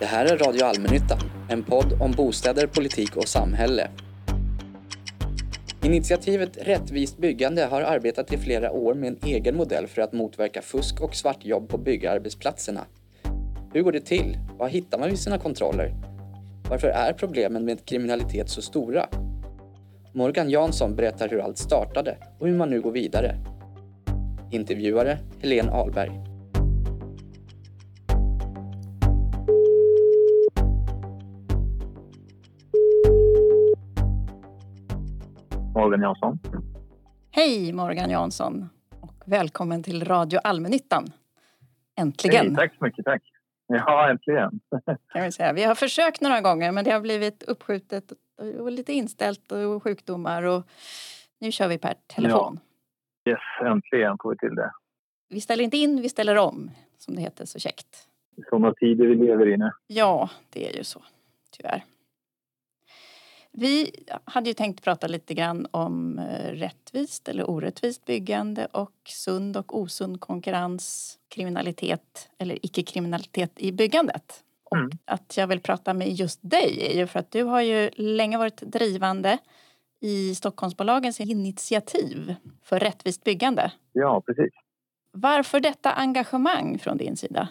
Det här är Radio Allmännyttan, en podd om bostäder, politik och samhälle. Initiativet Rättvist byggande har arbetat i flera år med en egen modell för att motverka fusk och svartjobb på byggarbetsplatserna. Hur går det till? Vad hittar man vid sina kontroller? Varför är problemen med kriminalitet så stora? Morgan Jansson berättar hur allt startade och hur man nu går vidare. Intervjuare Helene Ahlberg. Morgan Jansson. Hej Morgan Jansson och välkommen till Radio Allmännyttan. Äntligen! Hej, tack så mycket, tack. Ja, äntligen. Kan vi, säga. vi har försökt några gånger men det har blivit uppskjutet och lite inställt och sjukdomar och nu kör vi per telefon. Yes, äntligen får vi till det. Vi ställer inte in, vi ställer om som det heter så käckt. Sådana tider vi lever i nu. Ja, det är ju så. Tyvärr. Vi hade ju tänkt prata lite grann om eh, rättvist eller orättvist byggande och sund och osund konkurrens, kriminalitet eller icke-kriminalitet i byggandet. Och mm. att jag vill prata med just dig är ju för att du har ju länge varit drivande i Stockholmsbolagens initiativ för rättvist byggande. Ja, precis. Varför detta engagemang från din sida?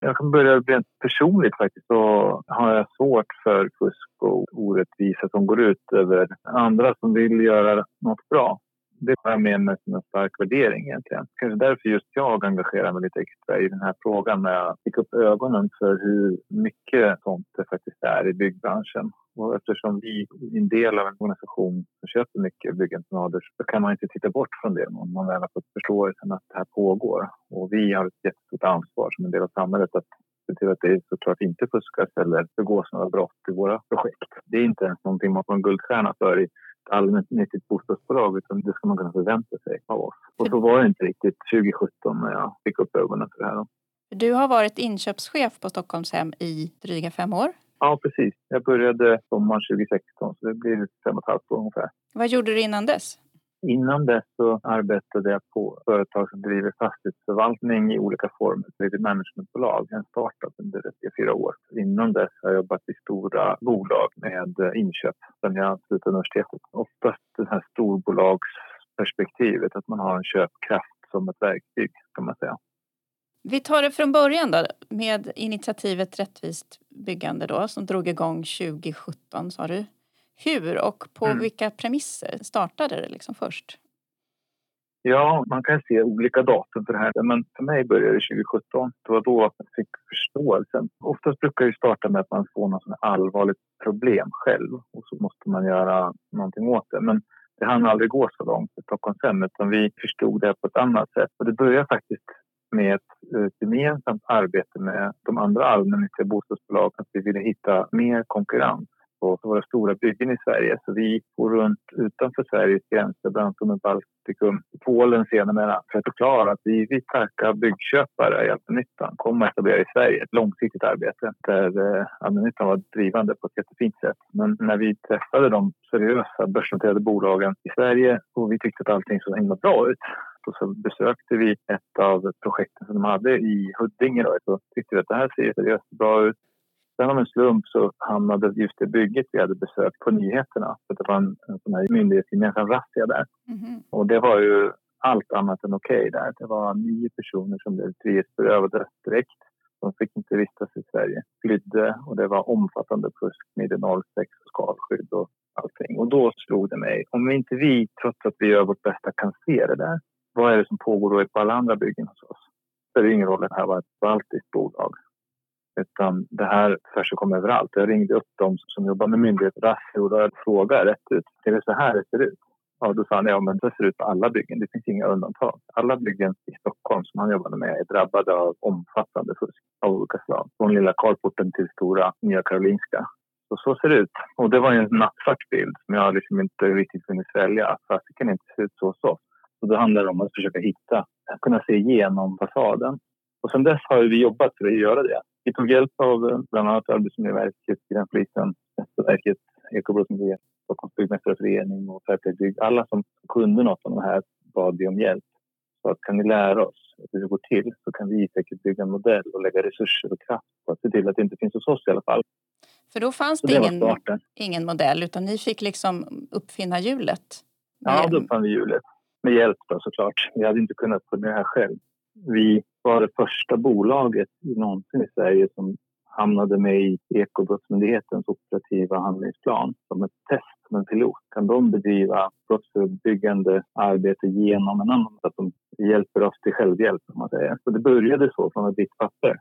Jag kan börja rent personligt faktiskt. Så har jag svårt för fusk och orättvisa som går ut över andra som vill göra något bra. Det har jag med mig som en stark värdering egentligen. Kanske därför just jag engagerar mig lite extra i den här frågan när jag fick upp ögonen för hur mycket sånt det faktiskt är i byggbranschen. Och eftersom vi är en del av en organisation som köper mycket byggentreprenader så kan man inte titta bort från det om man väl har fått förståelsen att det här pågår. Och vi har ett jättestort ansvar som en del av samhället att se till att det såklart inte fuskas eller begås några brott i våra projekt. Det är inte någonting man får en guldstjärna för i allmännyttigt bostadsbolag utan det ska man kunna förvänta sig av oss. Och så var det inte riktigt 2017 när jag fick upp ögonen för det här. Du har varit inköpschef på Stockholmshem i dryga fem år. Ja, precis. Jag började sommaren 2016 så det blir fem och ett halvt år ungefär. Vad gjorde du innan dess? Innan dess så arbetade jag på företag som driver fastighetsförvaltning i olika former. Det är ett managementbolag, en startup under tre, fyra år. Innan dess har jag jobbat i stora bolag med inköp sen jag slutade universitetet. Oftast det här storbolagsperspektivet, att man har en köpkraft som ett verktyg kan man säga. Vi tar det från början då med initiativet Rättvist byggande då som drog igång 2017 sa du. Hur och på mm. vilka premisser startade det liksom först? Ja, man kan se olika datum för det här. Men för mig började det 2017. Det var då jag fick förståelsen. Oftast brukar det starta med att man får något allvarligt problem själv och så måste man göra någonting åt det. Men det hann aldrig gå så långt i Stockholmshem utan vi förstod det på ett annat sätt. Och det började faktiskt med ett gemensamt arbete med de andra allmännyttiga bostadsbolagen att vi ville hitta mer konkurrens på våra stora byggen i Sverige. Så vi gick runt utanför Sveriges gränser, bland annat med Baltikum, Polen senare för att förklara att vi vill starka byggköpare i allmännyttan kommer att etablera i Sverige. Ett långsiktigt arbete där eh, allmännyttan var drivande på ett jättefint sätt. Men när vi träffade de seriösa börsnoterade bolagen i Sverige och vi tyckte att allting såg himla bra ut och så besökte vi ett av projekten som de hade i Huddinge. Då. Så tyckte vi att det här ser seriöst bra ut. Sen av en slump så hamnade just det bygget vi hade besökt på nyheterna. För det var en, en sån här myndighetsgemensam razzia där. Mm. Och det var ju allt annat än okej okay där. Det var nio personer som blev frihetsberövade direkt. De fick inte vistas i Sverige. Flydde och det var omfattande fusk med 06 och skalskydd och allting. Och då slog det mig, om inte vi, trots att vi gör vårt bästa, kan se det där vad är det som pågår då på alla andra byggen hos oss? Det spelar ingen roll det här var ett baltiskt bolag. Utan det här förekommer överallt. Jag ringde upp dem som jobbar med myndigheter och frågade rätt ut. Är det så här det ser ut? Ja, då sa han ja, men det ser ut på alla byggen. Det finns inga undantag. Alla byggen i Stockholm som han jobbade med är drabbade av omfattande fusk av olika slag. Från lilla Karlporten till stora Nya Karolinska. Och så ser det ut. Och det var en nattsvart bild som jag liksom inte riktigt kunde svälja. Det kan inte se ut så så. Och då handlar det om att försöka hitta, kunna se igenom fasaden. Och sen dess har vi jobbat för att göra det. Vi tog hjälp av eh, bland annat Arbetsmiljöverket, Gränspolisen, Västerverket, Ekobrottsmyndigheten, Stockholms byggmästareförening och Fairplay Bygg. Alla som kunde något om det här bad vi om hjälp. Så att kan ni lära oss hur det går till så kan vi säkert bygga en modell och lägga resurser och kraft på att se till att det inte finns hos oss i alla fall. För då fanns det, det ingen, ingen modell utan ni fick liksom uppfinna hjulet? Ja, då uppfann vi hjulet. Med hjälp då såklart. Vi hade inte kunnat få det här själv. Vi var det första bolaget någonsin i Sverige som hamnade med i Ekobrottsmyndighetens operativa handlingsplan som ett test, som en pilot. Kan de bedriva brottsförebyggande arbete genom en annan så att de hjälper oss till självhjälp, om man säger. Så det började så från ett vitt papper,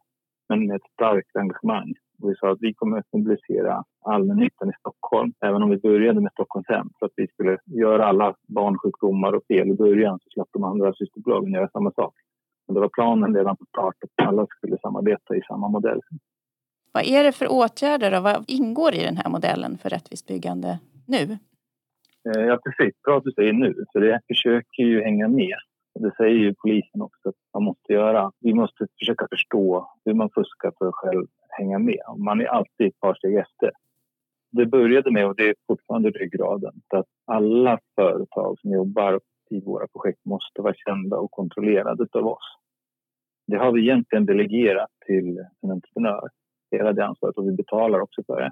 men med ett starkt engagemang. Vi sa att vi kommer att mobilisera allmännyttan i Stockholm, även om vi började med Stockholmshem för att vi skulle göra alla barnsjukdomar och fel i början så slapp de andra systerbolagen göra samma sak. Men det var planen redan på start att alla skulle samarbeta i samma modell. Vad är det för åtgärder och vad ingår i den här modellen för rättvist byggande nu? Eh, ja, precis. Bra att du säger nu, för det försöker ju hänga med. Det säger ju polisen också att man måste göra. Vi måste försöka förstå hur man fuskar för att själv hänga med. Man är alltid ett par steg efter. Det började med, och det är fortfarande ryggraden, att alla företag som jobbar i våra projekt måste vara kända och kontrollerade av oss. Det har vi egentligen delegerat till en entreprenör hela det ansvaret och vi betalar också för det.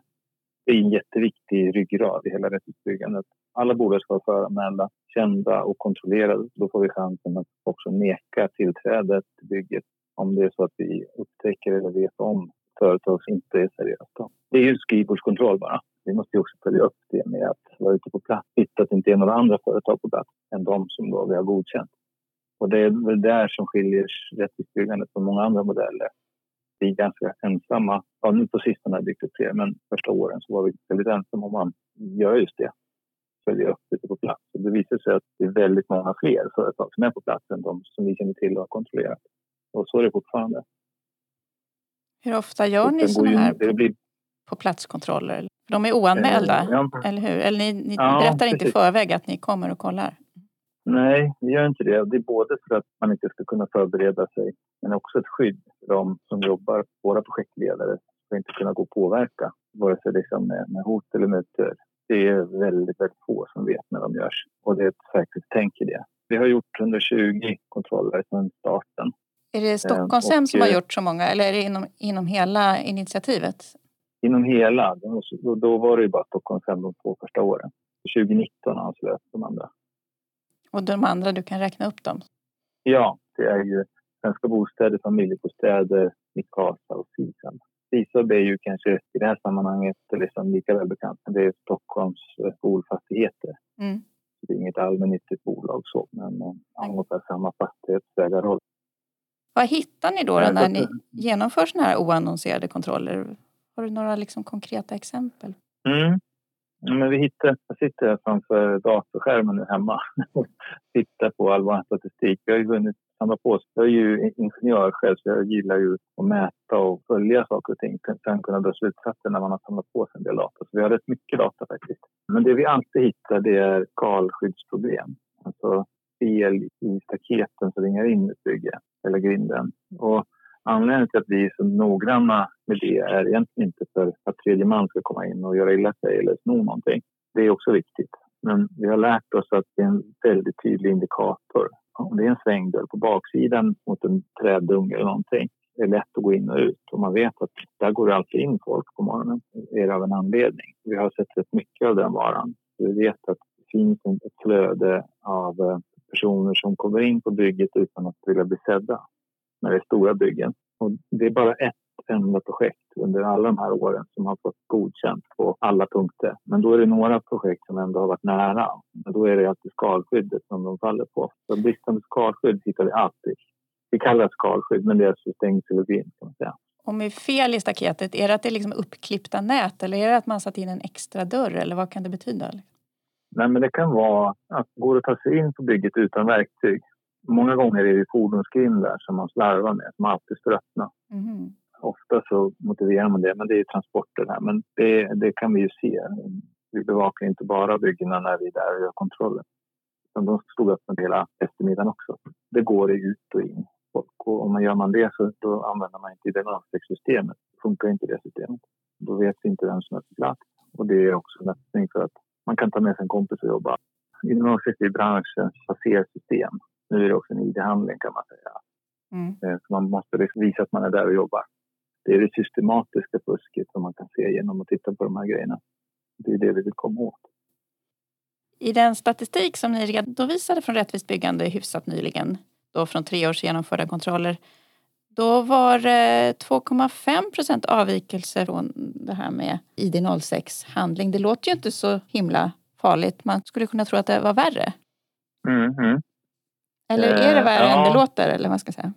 Det är en jätteviktig ryggrad i hela rättighetsbyggandet. Alla bolag ska vara föranmälda, kända och kontrollerade. Då får vi chansen att också neka tillträde till bygget om det är så att vi upptäcker eller vet om företag som inte är seriösa. Det är ju skrivbordskontroll bara. Vi måste också följa upp det med att vara ute på plats. Hitta att det inte är några andra företag på plats än de som då vi har godkänt. Och det är väl där som skiljer rättighetsbyggandet från många andra modeller vi är ganska ensamma. Ja, nu på sistone har det dykt upp fler, men första åren så var vi väldigt ensamma om att göra just det. Följa upp ute på plats. Och det visar sig att det är väldigt många fler företag som är på plats än de som vi känner till och har kontrollerat. Och så är det fortfarande. Hur ofta gör ni sådana här på, blir... på platskontroller? De är oanmälda, ja. eller hur? Eller ni, ni ja, berättar inte i förväg att ni kommer och kollar? Nej, vi gör inte det. Det är både för att man inte ska kunna förbereda sig men också ett skydd för de som jobbar, våra projektledare, ska inte kunna gå och påverka vare sig liksom med, med hot eller mutor. Det är väldigt, väldigt få som vet när de görs och det är ett säkerhetstänk i det. Vi har gjort 120 kontroller sedan starten. Är det Stockholmshem som har eh, gjort så många eller är det inom, inom hela initiativet? Inom hela. Då var det ju bara Stockholmshem de två första åren. 2019 anslöt de andra. Och de andra, du kan räkna upp dem? Ja, det är ju Svenska Bostäder, Familjebostäder, Mikasa och Sisam. Sisab är ju kanske i det här sammanhanget liksom lika välbekant, men det är Stockholms eh, skolfastigheter. Mm. Det är inget allmännyttigt bolag så, men eh, ungefär samma fastighetsägarroll. Vad hittar ni då, då när ni genomför sådana här oannonserade kontroller? Har du några liksom konkreta exempel? Mm. Men vi hittar, jag sitter här framför datorskärmen nu hemma och tittar på all vår statistik. Vi har ju vunnit samla på. Jag är ju ingenjör själv så jag gillar ju att mäta och följa saker och ting. Sen kunna dra slutsatser när man har samlat på sig en del data. Så vi har rätt mycket data faktiskt. Men det vi alltid hittar det är skalskyddsproblem. Alltså fel i staketen som ringar in ett bygge eller grinden. Och Anledningen till att vi är så noggranna med det är egentligen inte för att tredje man ska komma in och göra illa sig eller sno någonting. Det är också viktigt. Men vi har lärt oss att det är en väldigt tydlig indikator. Om det är en svängdörr på baksidan mot en träddunge eller någonting det är lätt att gå in och ut och man vet att där går det alltid in folk på morgonen. Det är av en anledning. Vi har sett rätt mycket av den varan. Vi vet att det finns ett flöde av eh, personer som kommer in på bygget utan att vilja bli sedda när det är stora byggen. Och det är bara ett enda projekt under alla de här åren som har fått godkänt på alla punkter. Men då är det några projekt som ändå har varit nära. Men då är det alltid skalskyddet som de faller på. Så bristande skalskydd hittar vi alltid. Vi kallar det skalskydd, men det är alltså och vind kan man säga. Om är fel i staketet, är det att det är liksom uppklippta nät eller är det att man satt in en extra dörr eller vad kan det betyda? Nej, men det kan vara att går att ta sig in på bygget utan verktyg Många gånger är det fordonsgrindar som man slarvar med, som alltid står öppna. Mm. Ofta så motiverar man det, men det är transporter här. Men det, det kan vi ju se. Vi bevakar inte bara byggena när vi är där och gör kontroller. Utan de stod öppna hela eftermiddagen också. Det går ut och in. Och om man gör man det så då använder man inte identitetssystemet. Funkar inte det systemet. Då vet vi inte vem som är på plats. Och det är också en öppning för att man kan ta med sig en kompis och jobba. Inom branschens passersystem nu är det också en id-handling kan man säga. Mm. Eh, så man måste liksom visa att man är där och jobbar. Det är det systematiska fusket som man kan se genom att titta på de här grejerna. Det är det vi vill komma åt. I den statistik som ni redovisade från Rättvist byggande hyfsat nyligen, då från tre års genomförda kontroller, då var det 2,5 procent avvikelser från det här med ID06 handling. Det låter ju inte så himla farligt. Man skulle kunna tro att det var värre. Mm, mm. Eller är det värre ja. än det låter? Eller vad ska jag säga?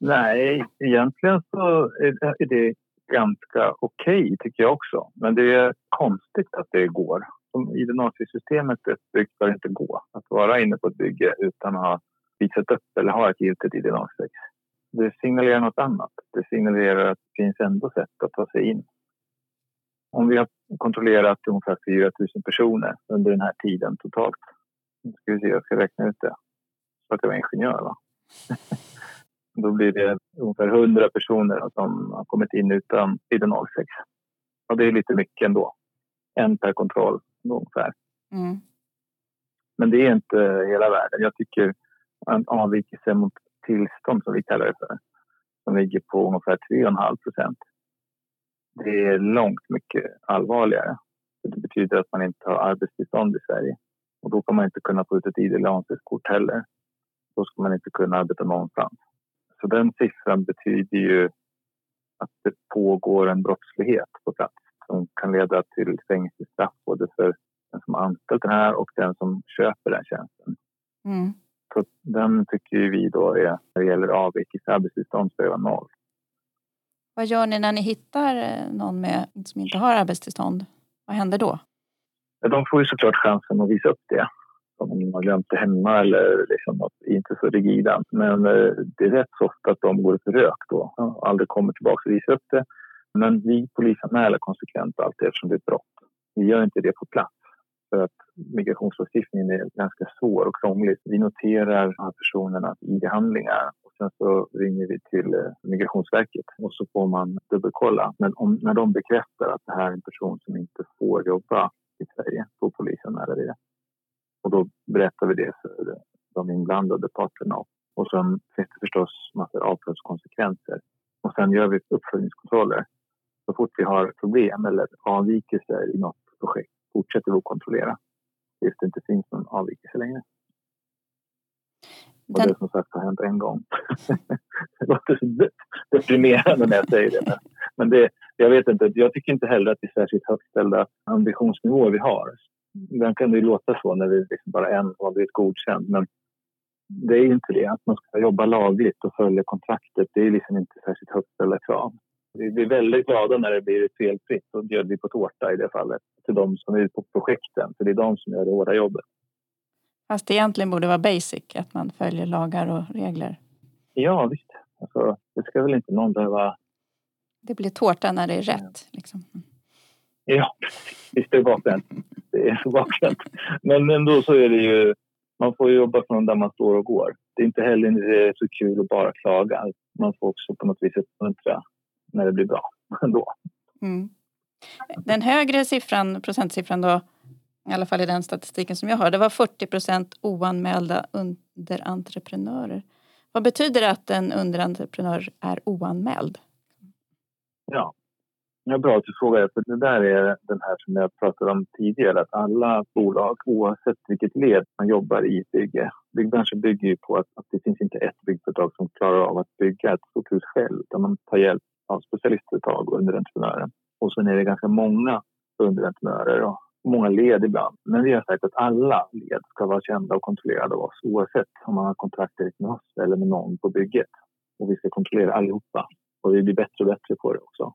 Nej, egentligen så är det ganska okej okay, tycker jag också. Men det är konstigt att det går. Som ID-NACI-systemet är uppbyggt bör inte gå att vara inne på ett bygge utan att ha visat upp eller ha ett giltigt ID-NACI. Det signalerar något annat. Det signalerar att det finns ändå sätt att ta sig in. Om vi har kontrollerat ungefär 4 000 personer under den här tiden totalt. Nu ska vi se, jag ska räkna ut det. Så att jag var ingenjör va? Då blir det ungefär 100 personer som har kommit in utan ID06. Och det är lite mycket ändå. En per kontroll ungefär. Mm. Men det är inte hela världen. Jag tycker en avvikelse mot tillstånd som vi kallar det för som ligger på ungefär 3,5 procent. Det är långt mycket allvarligare. Det betyder att man inte har arbetstillstånd i Sverige och då kommer man inte kunna få ut ett id kort heller. Då ska man inte kunna arbeta någonstans. Så den siffran betyder ju att det pågår en brottslighet på plats som kan leda till fängelsestraff både för den som anställt den här och den som köper den tjänsten. Mm. Så den tycker vi då är, när det gäller avvikelse arbetstillstånd, ska vara noll. Vad gör ni när ni hittar eh, någon med, som inte har arbetstillstånd? Vad händer då? De får ju såklart chansen att visa upp det. Om de har glömt det hemma eller liksom något, inte så rigida. Men eh, det är rätt så ofta att de går för rök då och aldrig kommer tillbaka och visar upp det. Men vi polisanmäler konsekvent alltid eftersom det är ett brott. Vi gör inte det på plats för att migrationslagstiftningen är ganska svår och krånglig. Vi noterar de här personernas ID-handlingar och sen så ringer vi till eh, Migrationsverket och så får man dubbelkolla. Men om, när de bekräftar att det här är en person som inte får jobba i Sverige, får polisanmäler vi det. Och då berättar vi det för de inblandade parterna. Och sen finns det förstås massor av avtalskonsekvenser. Och sen gör vi uppföljningskontroller. Så fort vi har problem eller avvikelser i något projekt fortsätter vi att kontrollera tills det inte finns någon avvikelse längre. Och Den... det som sagt har hänt en gång. det låter så deprimerande när jag säger det. Men, men det, jag vet inte, jag tycker inte heller att det är särskilt högt ställda ambitionsnivåer vi har. Ibland kan det ju låta så när vi liksom bara en har blivit godkänd. Men det är inte det. Att man ska jobba lagligt och följa kontraktet, det är liksom inte särskilt högt ställda krav. Vi blir väldigt glada när det blir felfritt och bjöd vi på tårta i det fallet till de som är på projekten, för det är de som gör det hårda jobbet. Fast det egentligen borde vara basic, att man följer lagar och regler. Ja, visst. Alltså, det ska väl inte någon behöva... Det blir tårta när det är rätt. Liksom. Ja, visst det är bakvänt. Det är bakvänt. Men ändå så är det ju... Man får jobba från där man står och går. Det är inte heller så kul att bara klaga. Man får också på något vis uppmuntra när det blir bra ändå. Mm. Den högre siffran, procentsiffran då, i alla fall i den statistiken som jag har, det var 40 procent oanmälda underentreprenörer. Vad betyder det att en underentreprenör är oanmäld? Ja, Ja, bra att du frågar. För det där är den här som jag pratade om tidigare. Att alla bolag, oavsett vilket led man jobbar i bygge. Byggbranschen bygger ju på att, att det finns inte ett byggföretag som klarar av att bygga ett stort hus själv. Utan man tar hjälp av specialistföretag och underentreprenörer. Och sen är det ganska många underentreprenörer och många led ibland. Men vi har sagt att alla led ska vara kända och kontrollerade av oss oavsett om man har kontrakt direkt med oss eller med någon på bygget. Och vi ska kontrollera allihopa. Och vi blir bättre och bättre på det också.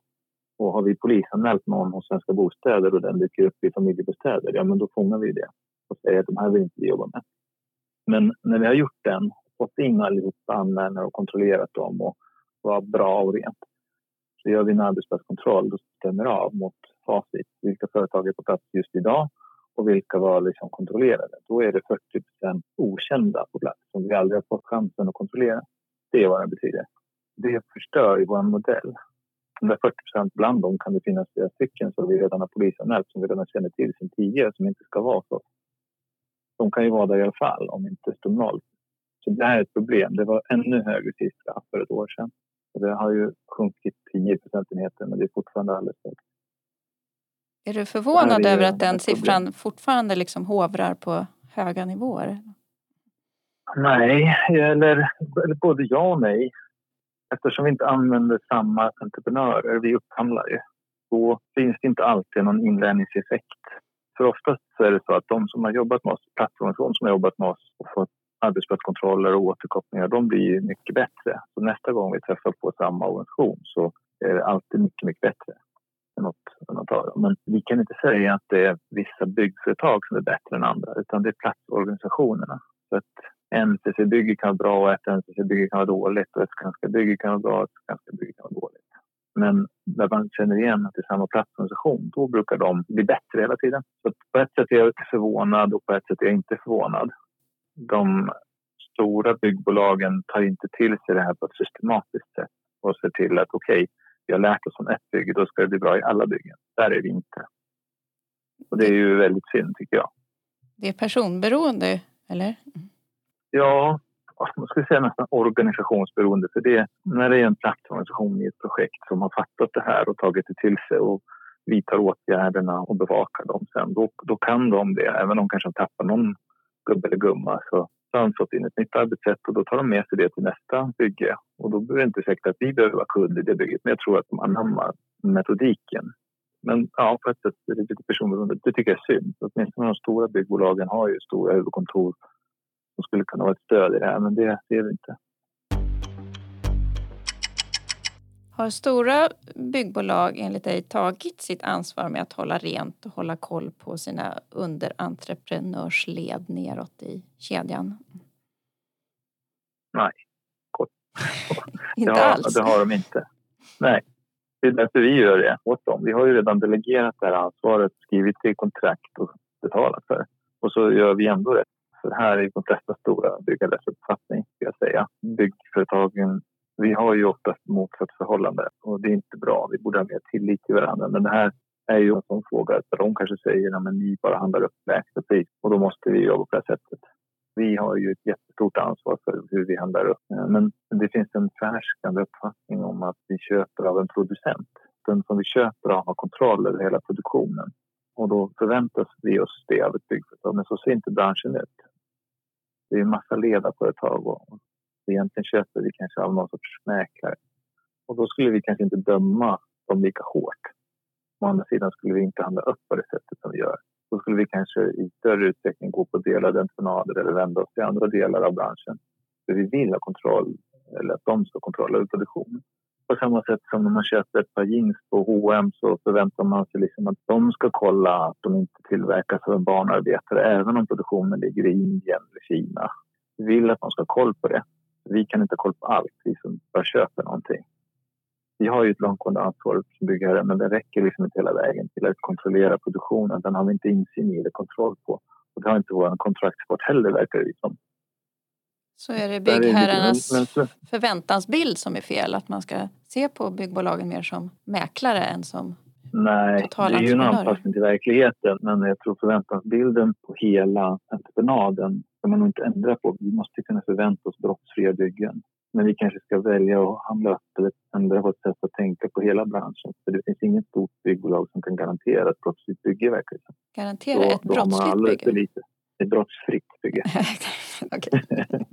Och har vi polisanmält någon hos Svenska Bostäder och den dyker upp i familjebostäder, ja men då fångar vi det och säger att de här vill inte vi jobba med. Men när vi har gjort den, fått in allihopa anmälningar och kontrollerat dem och var bra och rent, så gör vi en arbetsplatskontroll och stämmer av mot facit. Vilka företag är på plats just idag och vilka var liksom kontrollerade. Då är det 40% okända på plats som vi aldrig har fått chansen att kontrollera. Det är vad det betyder. Det förstör ju vår modell. De där 40% bland dem kan det finnas flera stycken som vi redan har polisanmält som vi redan känner till sedan tidigare som inte ska vara så. De kan ju vara där i alla fall om inte står noll. Så det här är ett problem. Det var ännu högre siffra för ett år sedan. Och det har ju sjunkit 10 procentenheter, men det är fortfarande alldeles för högt. Är du förvånad är över att den ett problem. siffran fortfarande liksom hovrar på höga nivåer? Nej, eller, eller både ja och nej. Eftersom vi inte använder samma entreprenörer, vi upphandlar ju, då finns det inte alltid någon inlärningseffekt. För oftast så är det så att de som har jobbat med oss, plattformen som har jobbat med oss och fått arbetsplatskontroller och återkopplingar, de blir ju mycket bättre. Så nästa gång vi träffar på samma organisation så är det alltid mycket, mycket bättre än något undantag. Men vi kan inte säga att det är vissa byggföretag som är bättre än andra, utan det är platsorganisationerna. Så att NCC-bygge kan vara bra och ett NCC-bygge kan vara dåligt och ett Skanska-bygge kan vara bra och ett Skanska-bygge kan vara dåligt. Men när man känner igen att det är samma platsorganisation, då brukar de bli bättre hela tiden. Så på ett sätt är jag förvånad och på ett sätt är jag inte förvånad. De stora byggbolagen tar inte till sig det här på ett systematiskt sätt och ser till att okej, vi har lärt oss om ett bygge, då ska det bli bra i alla byggen. Där är vi inte. Och det är ju väldigt synd tycker jag. Det är personberoende, eller? Mm. Ja, man skulle säga nästan organisationsberoende. För det, när det är en platsorganisation i ett projekt som har fattat det här och tagit det till sig och vidtar åtgärderna och bevakar dem sen, då, då kan de det. Även om de kanske tappar någon gubbe eller gumma så har de fått in ett nytt arbetssätt och då tar de med sig det till nästa bygge. Och då behöver det inte säkert att vi behöver vara kund i det bygget, men jag tror att de anammar metodiken. Men ja, på ett sätt är det lite personberoende. Det tycker jag är synd. Åtminstone de stora byggbolagen har ju stora huvudkontor som skulle kunna vara ett stöd i det här, men det ser vi inte. Har stora byggbolag enligt dig tagit sitt ansvar med att hålla rent och hålla koll på sina underentreprenörsled neråt i kedjan? Nej, kort. Inte det har, alls? Det har de inte. Nej, det är därför vi gör det åt dem. Vi har ju redan delegerat det här ansvaret, skrivit i kontrakt och betalat för det. Och så gör vi ändå rätt. Här är de flesta stora byggares uppfattning, ska jag säga. Byggföretagen, vi har ju oftast motsatt förhållande och det är inte bra. Vi borde ha mer tillit till varandra. Men det här är ju en sån fråga där de kanske säger att ni bara handlar upp lägsta pris och då måste vi jobba på det sättet. Vi har ju ett jättestort ansvar för hur vi handlar upp. Men det finns en förhärskande uppfattning om att vi köper av en producent. Den som vi köper av har kontroll över hela produktionen. Och då förväntas vi oss det av ett byggföretag. Men så ser inte branschen ut. Det är en massa ledarföretag och egentligen köper vi kanske av någon sorts mäklare. Och då skulle vi kanske inte döma dem lika hårt. Å andra sidan skulle vi inte handla upp på det sättet som vi gör. Då skulle vi kanske i större utsträckning gå på delade entreprenader eller vända oss till andra delar av branschen. För vi vill ha kontroll, eller att de ska kontrollera produktionen. På samma sätt som när man köper ett par jeans på H&M så förväntar man sig liksom att de ska kolla att de inte tillverkas av en barnarbetare även om produktionen ligger i Indien eller Kina. Vi vill att de ska ha koll på det. Vi kan inte ha koll på allt, vi som bara köper någonting. Vi har ju ett långtgående ansvar som byggare men det räcker liksom inte hela vägen till att kontrollera produktionen. Den har vi inte insyn i eller kontroll på. Och det har inte vår kontraktsport heller verkar det som. Så är det byggherrarnas förväntansbild som är fel? Att man ska se på byggbolagen mer som mäklare än som... Nej, det är ju en anpassning till verkligheten. Men jag tror förväntansbilden på hela entreprenaden ska man nog inte ändra på. Vi måste kunna förvänta oss brottsfria byggen. Men vi kanske ska välja att handla upp eller ändra vårt sätt att tänka på hela branschen. För det finns inget stort byggbolag som kan garantera ett brottsfritt bygge det som. Garantera ett har man brottsligt bygge. lite. Ett brottsfritt bygge.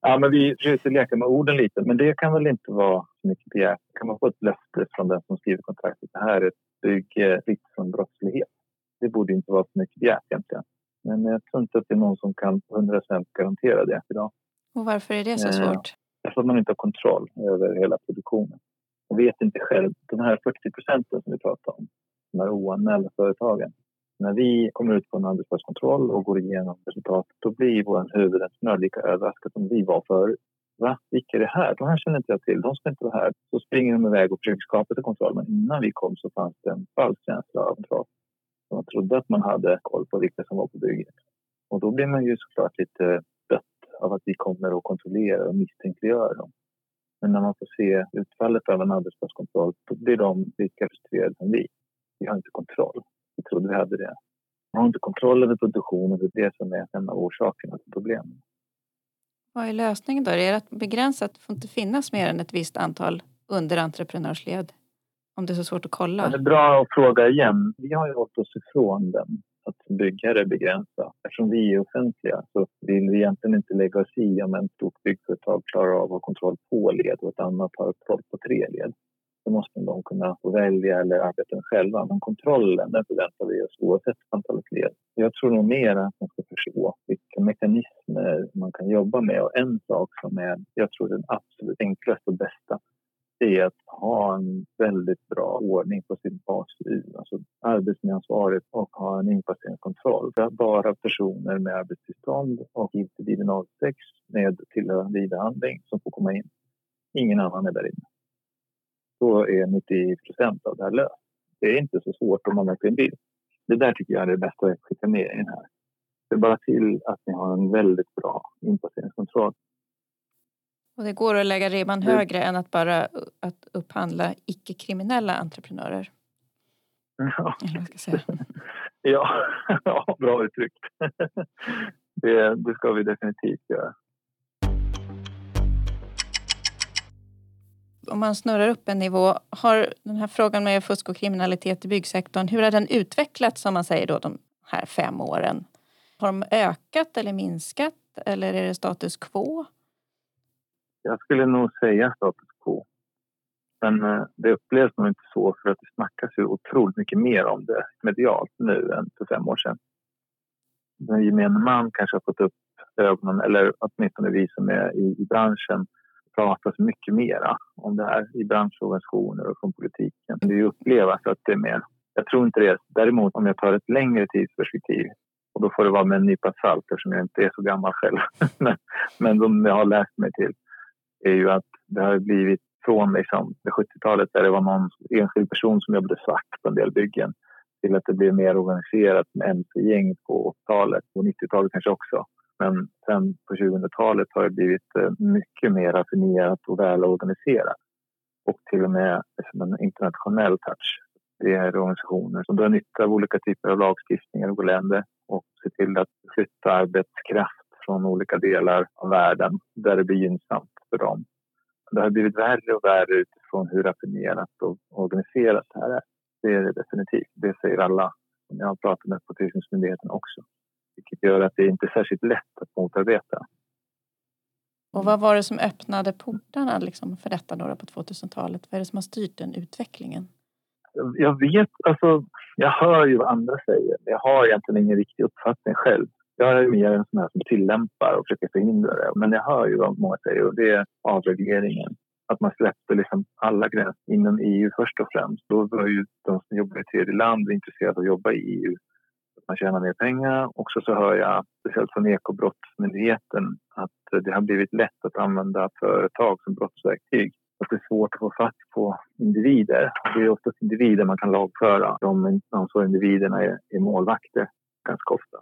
Ja, men vi försöker leka med orden lite, men det kan väl inte vara så mycket begärt. Kan man få ett löfte från den som skriver kontraktet? Det här är ett bygge fritt från brottslighet. Det borde inte vara för mycket begärt egentligen. Men jag tror inte att det är någon som kan 100% garantera det idag. Och varför är det så Ja. svårt? Därför att man inte har kontroll över hela produktionen. Man vet inte själv. De här 40 procenten som vi pratar om, de här oanmälda företagen. När vi kommer ut på en arbetsplatskontroll och går igenom resultatet, då blir vår huvudentreprenör lika överraskad som vi var förut. Va? Vilka är det här? De här känner inte jag till. De ska inte vara här. Så springer de iväg och försöker skapa sig kontroll. Men innan vi kom så fanns det en falsk känsla av kontroll. Man trodde att man hade koll på vilka som var på bygget. Och då blir man ju såklart lite stött av att vi kommer och kontrollerar och misstänkliggör dem. Men när man får se utfallet av en arbetsplatskontroll då blir de lika frustrerade som vi. Vi har inte kontroll. Vi trodde vi hade det. Man har inte kontroll över produktionen. Det är det som är en av orsakerna till problemen. Vad är lösningen då? Är det att begränsa att det får inte finnas mer än ett visst antal underentreprenörsled? Om det är så svårt att kolla. Ja, det är bra att fråga igen. Vi har ju hållit oss ifrån den att byggare begränsa. Eftersom vi är offentliga så vill vi egentligen inte lägga oss i om en stort byggföretag klarar av att ha kontroll på led och ett annat har kontroll på tre led. Då måste de kunna få välja eller arbeta själva. Men kontrollen den förväntar vi oss oavsett antalet led. Jag tror nog mer att man ska förstå vilka mekanismer man kan jobba med. Och en sak som är, jag tror den absolut enklaste och bästa det är att ha en väldigt bra ordning på sin BASU, alltså arbetsmiljöansvaret och ha en inpasseringskontroll. För bara personer med arbetstillstånd och giltig ID06 med tillhörande ID-handling som får komma in. Ingen annan är där inne. Då är 90 procent av det här löst. Det är inte så svårt om man verkligen vill. Det där tycker jag är det bästa att skicka med i den här. Det är bara till att ni har en väldigt bra inpasseringskontroll. Och det går att lägga ribban Det- högre än att bara att upphandla icke-kriminella entreprenörer. Ja, ja, ja bra uttryckt. Det, det ska vi definitivt göra. Om man snurrar upp en nivå, har den här frågan med fusk och kriminalitet i byggsektorn, hur har den utvecklats som man säger då de här fem åren? Har de ökat eller minskat eller är det status quo? Jag skulle nog säga status quo. Men eh, det upplevs nog inte så för att det snackas ju otroligt mycket mer om det medialt nu än för fem år sedan. Den gemene man kanske har fått upp ögonen, eller åtminstone vi som är i, i branschen pratas mycket mera om det här i branschorganisationer och från politiken. Det upplevs att det är mer. Jag tror inte det. Däremot om jag tar ett längre tidsperspektiv och då får det vara med en nypa salt eftersom jag inte är så gammal själv. men, men de jag har läst mig till är ju att det har blivit från liksom, 70-talet där det var någon enskild person som jobbade svart på en del byggen till att det blev mer organiserat med mc-gäng på 80-talet och 90-talet kanske också. Men sen på 2000-talet har det blivit eh, mycket mer raffinerat och välorganiserat. Och till och med liksom en internationell touch. Det är organisationer som drar nytta av olika typer av lagstiftningar och länder och ser till att flytta arbetskraft från olika delar av världen där det blir gynnsamt för dem. Det har blivit värre och värre utifrån hur raffinerat och organiserat det här är. Det är det definitivt. Det säger alla som jag har pratat med på tillsynsmyndigheten också. Vilket gör att det inte är särskilt lätt att motarbeta. Och vad var det som öppnade portarna liksom för detta då på 2000-talet? Vad är det som har styrt den utvecklingen? Jag vet, alltså, jag hör ju vad andra säger. men Jag har egentligen ingen riktig uppfattning själv. Jag är mer en sån här som tillämpar och försöker förhindra det. Men jag hör ju vad många säger och det är avregleringen. Att man släppte liksom alla gränser inom EU först och främst. Då var ju de som jobbar i tredje land intresserade av att jobba i EU. Man tjänar mer pengar. Och så hör jag, speciellt från Ekobrottsmyndigheten, att det har blivit lätt att använda företag som brottsverktyg. Att det är svårt att få fatt på individer. Det är oftast individer man kan lagföra. De ansvariga individerna är, är målvakter ganska ofta.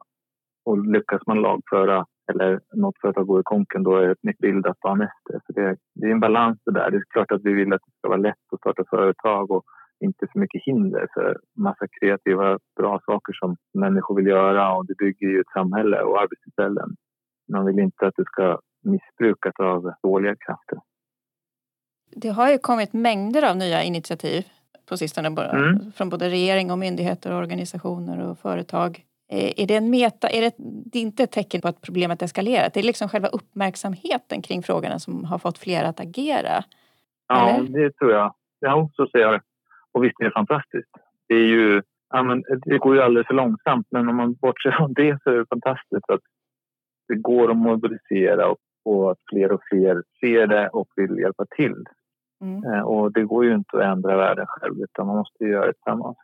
Och lyckas man lagföra eller något företag går i konken då är det ett nytt bildat ta efter. Så det, det är en balans det där. Det är klart att vi vill att det ska vara lätt att starta företag och inte för mycket hinder för massa kreativa bra saker som människor vill göra och det bygger ju ett samhälle och arbetstillfällen. Man vill inte att det ska missbrukas av dåliga krafter. Det har ju kommit mängder av nya initiativ på sistone bara, Mm. från både regering och myndigheter, och organisationer och företag. Eh, Är det en meta, är det, det är inte ett tecken på att problemet eskalerat? Det är liksom själva uppmärksamheten kring frågorna som har fått fler att agera. Ja, Eller? det tror jag. Ja, så ser jag det. Och visst är det fantastiskt. Det är ju... Det går ju alldeles för långsamt, men om man bortser från det så är det fantastiskt att det går att mobilisera och, och att fler och fler ser det och vill hjälpa till. Mm. Eh, Och det går ju inte att ändra världen själv, utan man måste ju göra det tillsammans.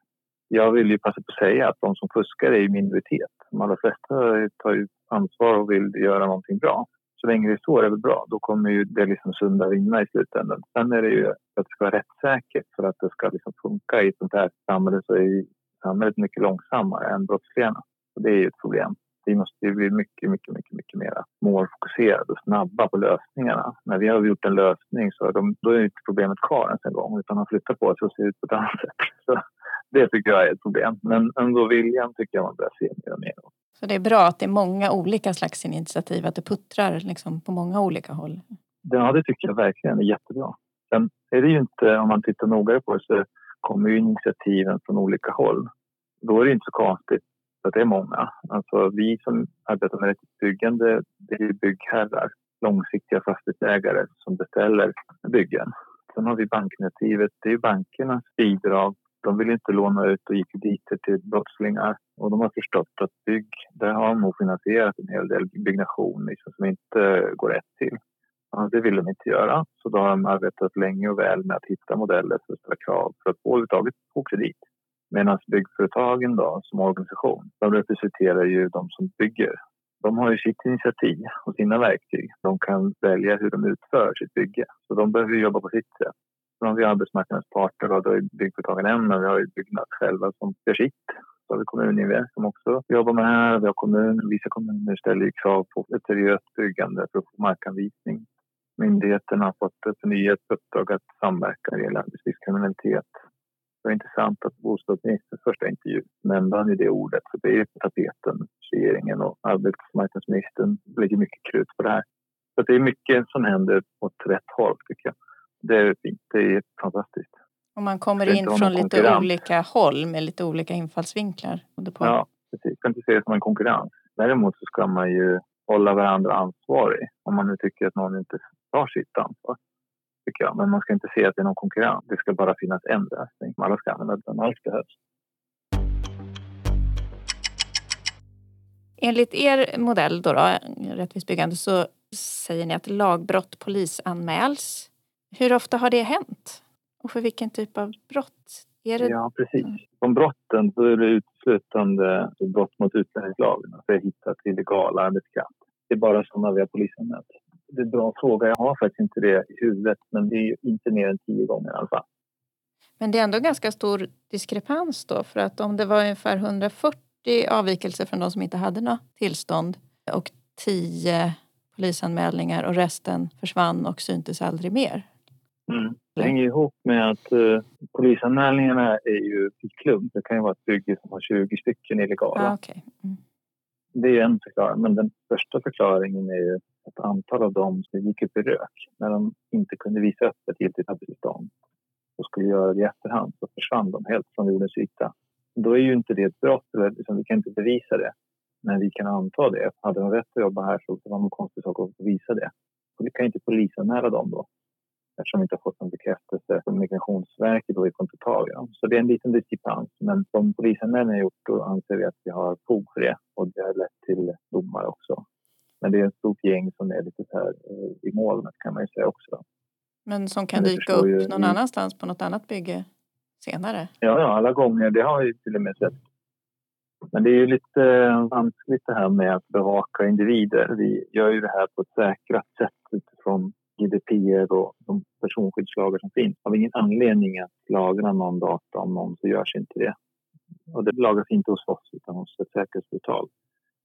Jag vill ju passa på att säga att de som fuskar är i minoritet. De allra flesta tar ju ansvar och vill göra någonting bra. Så länge det står, så är väl bra. Då kommer ju det liksom sunda vinna i slutändan. Sen är det ju att det ska vara rättssäkert för att det ska liksom funka i ett sånt här samhälle så är samhället mycket långsammare än brottslingarna. Och det är ju ett problem. Vi måste ju bli mycket, mycket, mycket, mycket mer målfokuserade och snabba på lösningarna. När vi har gjort en lösning så är de, då är inte problemet kvar ens en gång utan man flyttar på sig och ser ut på ett annat sätt. Så det tycker jag är ett problem. Men ändå viljan tycker jag man börjar se mer och mer. Så det är bra att det är många olika slags initiativ, att det puttrar liksom på många olika håll? Ja, det tycker jag verkligen är jättebra. Sen är det ju inte, om man tittar noggrant på det, så kommer ju initiativen från olika håll. Då är det inte så konstigt att det är många. Alltså vi som arbetar med byggande, det är byggherrar, långsiktiga fastighetsägare som beställer byggen. Sen har vi banknativet, det är bankernas bidrag. De vill inte låna ut och ge krediter till brottslingar och de har förstått att bygg, där har de nog finansierat en hel del byggnation liksom, som inte går rätt till. Ja, det vill de inte göra, så då har de arbetat länge och väl med att hitta modeller för att ställa krav för att överhuvudtaget få kredit. Medan byggföretagen då, som organisation, de representerar ju de som bygger. De har ju sitt initiativ och sina verktyg. De kan välja hur de utför sitt bygge. Så de behöver jobba på sitt sätt. Vi har arbetsmarknadens parter och då är byggföretagen en, men vi har ju Byggnads själva som gör sitt. Så har vi Kommuninvest som också jobbar med det här. Vi har kommun, vissa kommuner ställer krav på ett seriöst byggande för att få markanvisning. Myndigheterna har fått ett förnyat uppdrag att samverka när det gäller arbetslivskriminalitet. Det var intressant att bostadsministerns första intervju nämnde han ju det ordet. För det är på tapeten. Regeringen och arbetsmarknadsministern lägger mycket krut på det här. Så det är mycket som händer åt rätt håll tycker jag. Det är fint. Det är fantastiskt. Och man kommer in från lite olika håll med lite olika infallsvinklar. Ja, precis. Jag kan inte se det som en konkurrens. Däremot så ska man ju hålla varandra ansvarig om man nu tycker att någon inte tar sitt ansvar. Tycker jag. Men man ska inte se att det är någon konkurrens. Det ska bara finnas en lösning. Alla ska använda den. Allt behövs. Enligt er modell, då, då, Rättvist byggande, så säger ni att lagbrott polisanmäls. Hur ofta har det hänt? Och för vilken typ av brott? Är det... Ja, precis. Om brotten så är det uteslutande brott mot utlänningslagen, alltså hittat illegal arbetskraft. Det är bara sådana vi har polisanmält. Det är en bra fråga. Jag har faktiskt inte det i huvudet, men det är inte mer än tio gånger i alla fall. Men det är ändå ganska stor diskrepans då, för att om det var ungefär 140 avvikelser från de som inte hade något tillstånd och 10 polisanmälningar och resten försvann och syntes aldrig mer. Mm. Det hänger ihop med att uh, polisanmälningarna är ju i klump. Det kan ju vara ett bygge som har 20 stycken illegala. Ah, okay. mm. Det är en förklaring, men den största förklaringen är ju ett antal av dem som gick upp i rök när de inte kunde visa upp ett giltigt arbetstillstånd och skulle göra det i efterhand så försvann de helt från jordens yta. Då är ju inte det ett brott, eller liksom, vi kan inte bevisa det. Men vi kan anta det. Hade de rätt att jobba här så var det en konstig sak att visa det. Och vi kan inte polisanmäla dem då eftersom vi inte har fått någon bekräftelse från Migrationsverket och vi får inte tag i dem. Så det är en liten diskrepans. Men som polisanmälningen har gjort då anser vi att vi har fog för det och det har lett till domar också. Men det är ett stort gäng som är lite så här eh, i molnet kan man ju säga också. Men som kan dyka upp ju, någon annanstans på något annat bygge senare? Ja, ja, alla gånger. Det har vi till och med sett. Men det är ju lite eh, vanskligt det här med att bevaka individer. Vi gör ju det här på ett säkrat sätt utifrån GDPR och de personskyddslagar som finns. Har vi ingen anledning att lagra någon data om någon så görs inte det. Och det lagras inte hos oss utan hos ett säkerhetsföretag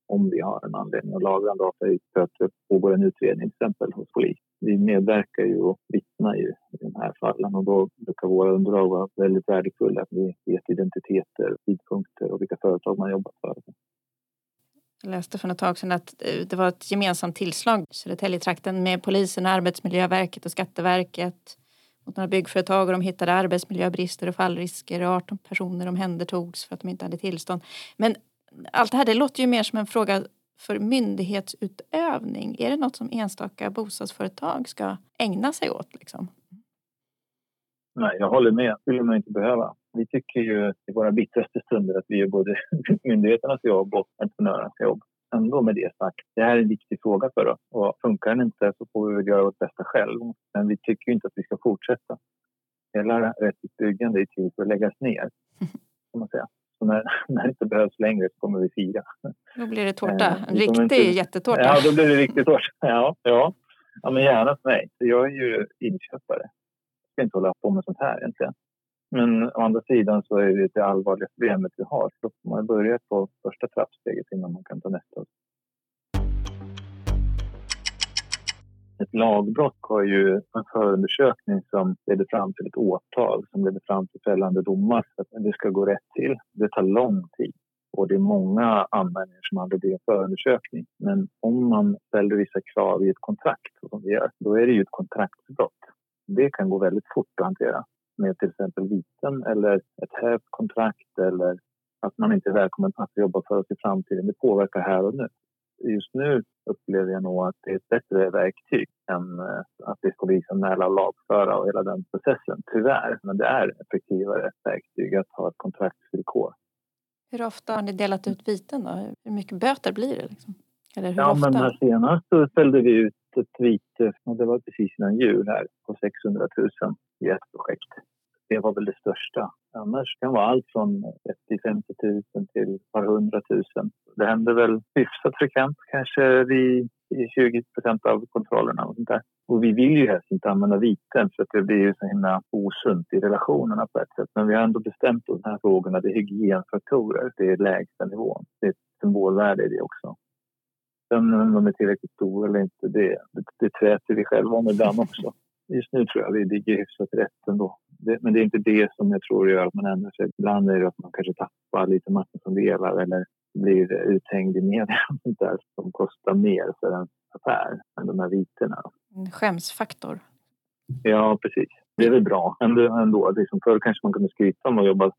om vi har en anledning att lagra data för att det pågår en utredning till exempel hos polis. Vi medverkar ju och vittnar ju i de här fallen och då brukar våra underlag vara väldigt värdefulla. Vi vet identiteter, tidpunkter och vilka företag man jobbat för. Jag läste för något tag sedan att eh, det var ett gemensamt tillslag i Södertäljetrakten med polisen, Arbetsmiljöverket och Skatteverket mot några byggföretag och de hittade arbetsmiljöbrister och fallrisker och 18 personer omhändertogs för att de inte hade tillstånd. Men allt det här det låter ju mer som en fråga för myndighetsutövning. Är det något som enstaka bostadsföretag ska ägna sig åt? Liksom? Nej, jag håller med. Det skulle man inte behöva. Vi tycker ju i våra bittraste stunder att vi gör både myndigheternas jobb och entreprenörernas jobb. Ändå med det sagt, det här är en viktig fråga för oss och funkar den inte så får vi väl göra vårt bästa själv. Men vi tycker inte att vi ska fortsätta. Hela rättvist byggande är till för att läggas ner, kan man säga. Så när, när det inte behövs längre så kommer vi fira. Då blir det tårta, eh, en riktig inte, jättetårta. Ja, då blir det riktigt tårta. Ja, ja. ja, men gärna för mig. Jag är ju inköpare. Ska inte hålla på med sånt här egentligen. Men å andra sidan så är det det allvarliga problemet vi har. Så man man börjat på första trappsteget innan man kan ta nästa. Ett lagbrott har ju en förundersökning som leder fram till ett åtal som leder fram till fällande domar för att det ska gå rätt till. Det tar lång tid. och det är många anmälningar som aldrig blir en förundersökning. Men om man ställer vissa krav i ett kontrakt, som vi gör, då är det ju ett kontraktsbrott. Det kan gå väldigt fort att hantera med till exempel viten eller ett hävt kontrakt eller att man inte är välkommen att jobba för oss i framtiden. Det påverkar här och nu. Just nu upplever jag nog att det är ett bättre verktyg än eh, att det ska polisanmäla och lagföra och hela den processen. Tyvärr, men det är effektivare verktyg att ha ett kontraktsvillkor. Hur ofta har ni delat ut viten då? Hur mycket böter blir det? Liksom? Eller hur ja, ofta? men senast så ställde vi ut ett vite, och det var precis innan jul här, på 600 000 i ett projekt. Det var väl det största. Annars kan det vara allt från 30-50 000 till ett par hundratusen. Det händer väl hyfsat frekvent, kanske vid 20 procent av kontrollerna och sånt där. Och vi vill ju helst inte använda viten för att det blir ju så himla osunt i relationerna på ett sätt. Men vi har ändå bestämt oss de här frågorna. Det är hygienfaktorer. Det är lägsta nivån. Det är ett symbolvärde i det också. Sen om de är tillräckligt stora eller inte, det, det, det träter vi själva om ibland också. Just nu tror jag vi ligger hyfsat rätt ändå. Det, men det är inte det som jag tror gör att man ändrar sig. Ibland är det att man kanske tappar lite marknadsandelar eller blir uthängd i media där som kostar mer för en affär än de här viterna. En skämsfaktor. Ja, precis. Det är väl bra ändå. ändå. Liksom förr kanske man kunde skryta om att jobba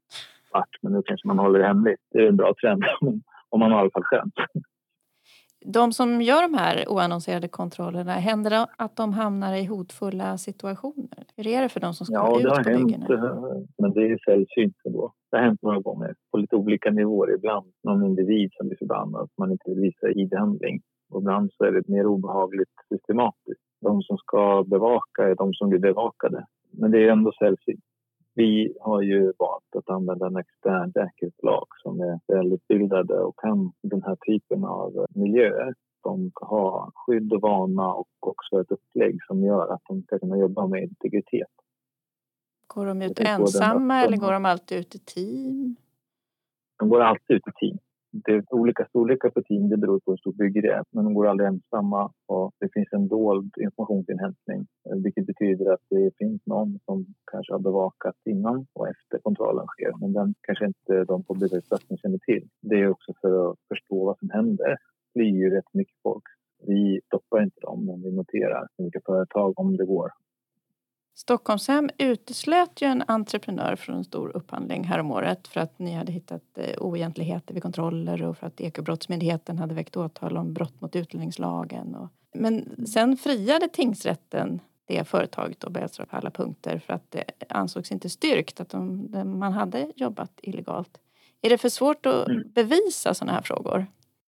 svart men nu kanske man håller det hemligt. Det är en bra trend om man har i alla fall skämt. De som gör de här oannonserade kontrollerna, händer det att de hamnar i hotfulla situationer? Hur är det för de som ska ja, ut på byggena? Ja, det har hänt, men det är sällsynt ändå. Det har hänt några gånger på lite olika nivåer. Ibland någon individ som blir förbannad att man inte vill visa id-handling. Och ibland så är det mer obehagligt systematiskt. De som ska bevaka är de som blir bevakade. Men det är ändå sällsynt. Vi har ju valt att använda en extern säkerhetslag som är välutbildade och kan den här typen av miljöer. De har skydd och vana och också ett upplägg som gör att de ska kunna jobba med integritet. Går de ut ensamma eller går de alltid ut i team? De går alltid ut i team det är olika storlekar på team, det beror på hur stort bygge det är. Men de går aldrig ensamma och det finns en dold informationsinhämtning eh, vilket betyder att det finns någon som kanske har bevakat innan och efter kontrollen sker. Men den kanske inte de på byggarbetsplatsen känner till. Det är också för att förstå vad som händer. Det blir ju rätt mycket folk. Vi stoppar inte dem, men vi noterar vilka företag om det går. Stockholmshem uteslöt ju en entreprenör från en stor upphandling häromåret för att ni hade hittat eh, oegentligheter vid kontroller och för att Ekobrottsmyndigheten hade väckt åtal om brott mot utlänningslagen. Men sen friade tingsrätten det företaget och Bellstorp på alla punkter för att det ansågs inte styrkt att de, man hade jobbat illegalt. Är det för svårt att mm. bevisa sådana här frågor?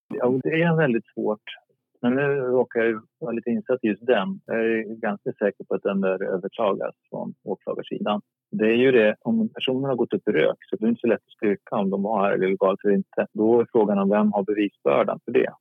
Ja, det är väldigt svårt. Men nu råkar jag vara lite insatt i just den. Jag är ganska säker på att den bör överklagas från åklagarsidan. Det är ju det, om personen har gått upp i rök så det är inte så lätt att styrka om de har det illegalt eller inte. Då är frågan om vem har bevisbördan för det.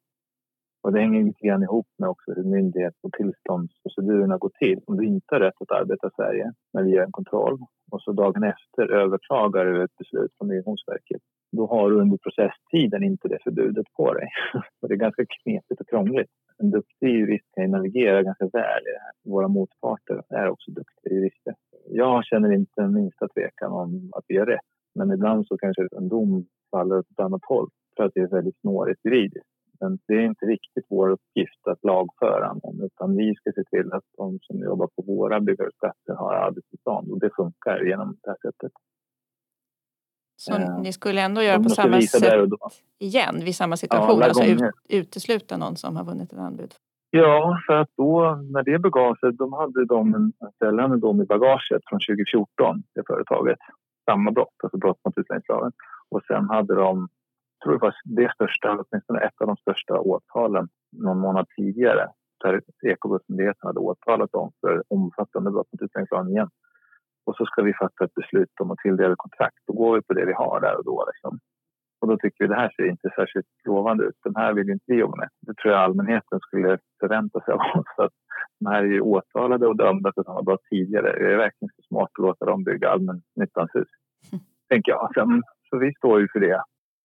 Och det hänger lite grann ihop med också hur myndighets och tillståndsprocedurerna går till. Om du inte har rätt att arbeta i Sverige när vi gör en kontroll och så dagen efter överklagar du ett beslut från Migrationsverket då har du under processtiden inte det förbudet på dig. Och det är ganska knepigt och krångligt. En duktig jurist kan navigera ganska väl i det här. Våra motparter är också duktiga jurister. Jag känner inte minsta tvekan om att vi har rätt. Men ibland så kanske en dom faller åt ett annat håll för att det är väldigt snårigt juridiskt. Men det är inte riktigt vår uppgift att lagföra någon utan vi ska se till att de som jobbar på våra byggarbetsplatser har arbetstillstånd och det funkar genom det här sättet. Så ni skulle ändå göra på samma sätt igen vid samma situation? Ja, alltså ut, utesluta någon som har vunnit ett anbud? Ja, för att då när det begav sig, de hade de en ställande dom i bagaget från 2014, det företaget. Samma brott, alltså brott mot utlänningslagen. Och sen hade de, jag tror det var det största, åtminstone ett av de största åtalen någon månad tidigare. Där Ekobrottsmyndigheten hade åtalat dem för omfattande brott mot utlänningslagen igen och så ska vi fatta ett beslut om att tilldela kontrakt. Då går vi på det vi har där och då. Liksom. Och då tycker vi det här ser inte särskilt lovande ut. De här vill inte vi jobba med. Det tror jag allmänheten skulle förvänta sig av oss. Att de här är ju åtalade och dömda för samma brott tidigare. Det är verkligen så smart att låta dem bygga allmännyttans hus. Mm. Tänker jag. Sen, så vi står ju för det.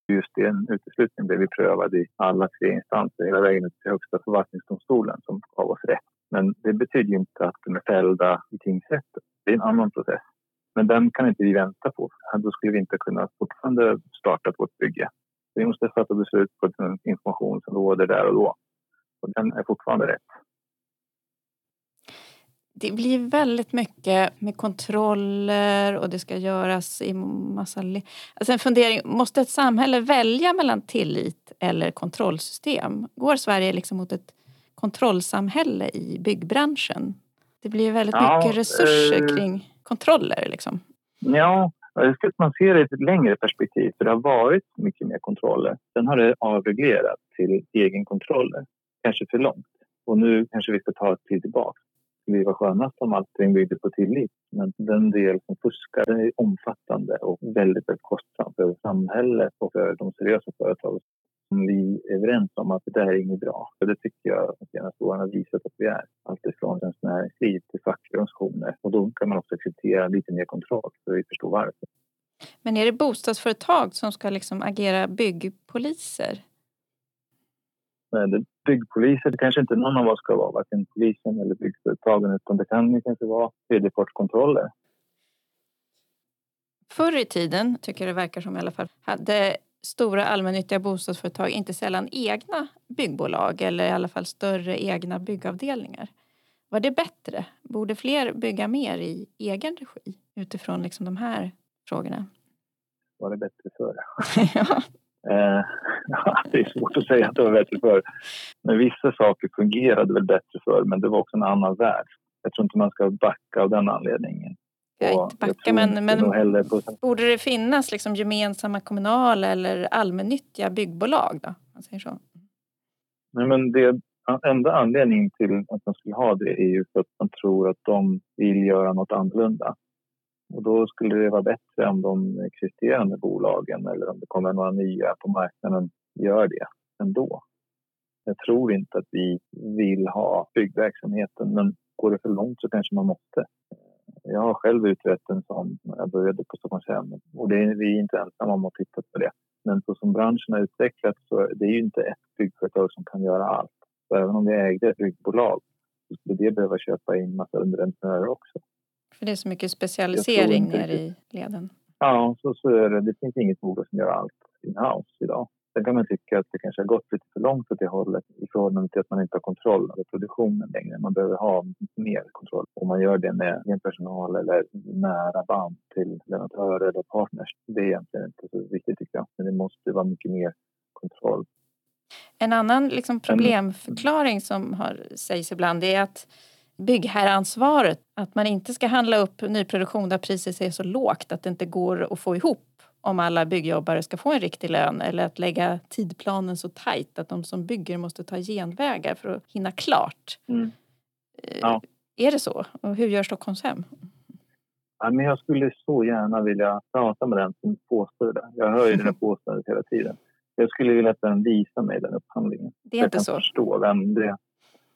Just den uteslutningen blev vi prövade i alla tre instanser hela vägen upp till Högsta förvaltningsdomstolen som gav oss rätt. Men det betyder inte att de är fällda i tingsrätten. Det är en annan process. Men den kan inte vi vänta på. Då skulle vi inte kunna fortfarande starta vårt bygge. Vi måste fatta beslut på den information som råder där och då. Och den är fortfarande rätt. Det blir väldigt mycket med kontroller och det ska göras i massa... Alltså en fundering, måste ett samhälle välja mellan tillit eller kontrollsystem? Går Sverige liksom mot ett kontrollsamhälle i byggbranschen? Det blir väldigt ja, mycket resurser eh, kring kontroller. Liksom. Ja, jag att man ser det i ett längre perspektiv. För det har varit mycket mer kontroller. Sen har det avreglerat till egenkontroller. Kanske för långt. Och nu kanske vi ska ta ett steg tillbaka. Det skulle vara skönast om allting byggde på tillit. Men den del som fuskar den är omfattande och väldigt, väldigt kostsam för samhället och för de seriösa företagen som vi är överens om att det där är inget bra. Och det tycker jag att de senaste åren har visat att vi är. Alltifrån Svenskt Näringsliv till fackliga organisationer. Och då kan man också acceptera lite mer kontroll för vi förstår varför. Men är det bostadsföretag som ska liksom agera byggpoliser? Nej, det, byggpoliser det kanske inte någon av oss ska vara, varken polisen eller byggföretagen utan det kan kanske vara tredjepartskontroller. Förr i tiden, tycker jag det verkar som i alla fall, hade stora allmännyttiga bostadsföretag inte sällan egna byggbolag eller i alla fall större egna byggavdelningar. Var det bättre? Borde fler bygga mer i egen regi utifrån liksom de här frågorna? Var det bättre förr? ja. Eh, det är svårt att säga att det var bättre förr. Men vissa saker fungerade väl bättre förr, men det var också en annan värld. Jag tror inte man ska backa av den anledningen. Jag inte backa, men, men borde det finnas liksom gemensamma kommunala eller allmännyttiga byggbolag? Då? Man säger så. Nej, men det, enda anledningen till att man skulle ha det är ju för att man tror att de vill göra något annorlunda. Och då skulle det vara bättre om de existerande bolagen eller om det kommer några nya på marknaden gör det ändå. Jag tror inte att vi vill ha byggverksamheten men går det för långt så kanske man måste. Jag har själv utrett en sån när jag började på Stockholmshem och det är, vi är inte ensamma om att titta på det. Men så som branschen har utvecklats så är det ju inte ett byggföretag som kan göra allt. Så även om vi ägde ett byggbolag så skulle det behöva köpa in massa underentreprenörer också. För det är så mycket specialisering nere i leden? Ja, så, så är det. Det finns inget bolag som gör allt in-house idag. Sen kan man tycka att det kanske har gått lite för långt åt det hållet i förhållande till att man inte har kontroll över produktionen längre. Man behöver ha mer kontroll och man gör det med egen personal eller nära band till leverantörer eller partners. Det är egentligen inte så viktigt tycker jag, men det måste vara mycket mer kontroll. En annan liksom problemförklaring som har, sägs ibland är att byggherreansvaret, att man inte ska handla upp nyproduktion där priset är så lågt att det inte går att få ihop om alla byggjobbare ska få en riktig lön eller att lägga tidplanen så tajt att de som bygger måste ta genvägar för att hinna klart. Mm. Eh, ja. Är det så? Och hur gör Stockholmshem? Ja, men jag skulle så gärna vilja prata med den som påstår det. Jag hör ju det påståendet hela tiden. Jag skulle vilja att den visar mig den upphandlingen. Det är inte så? Jag kan förstå vem det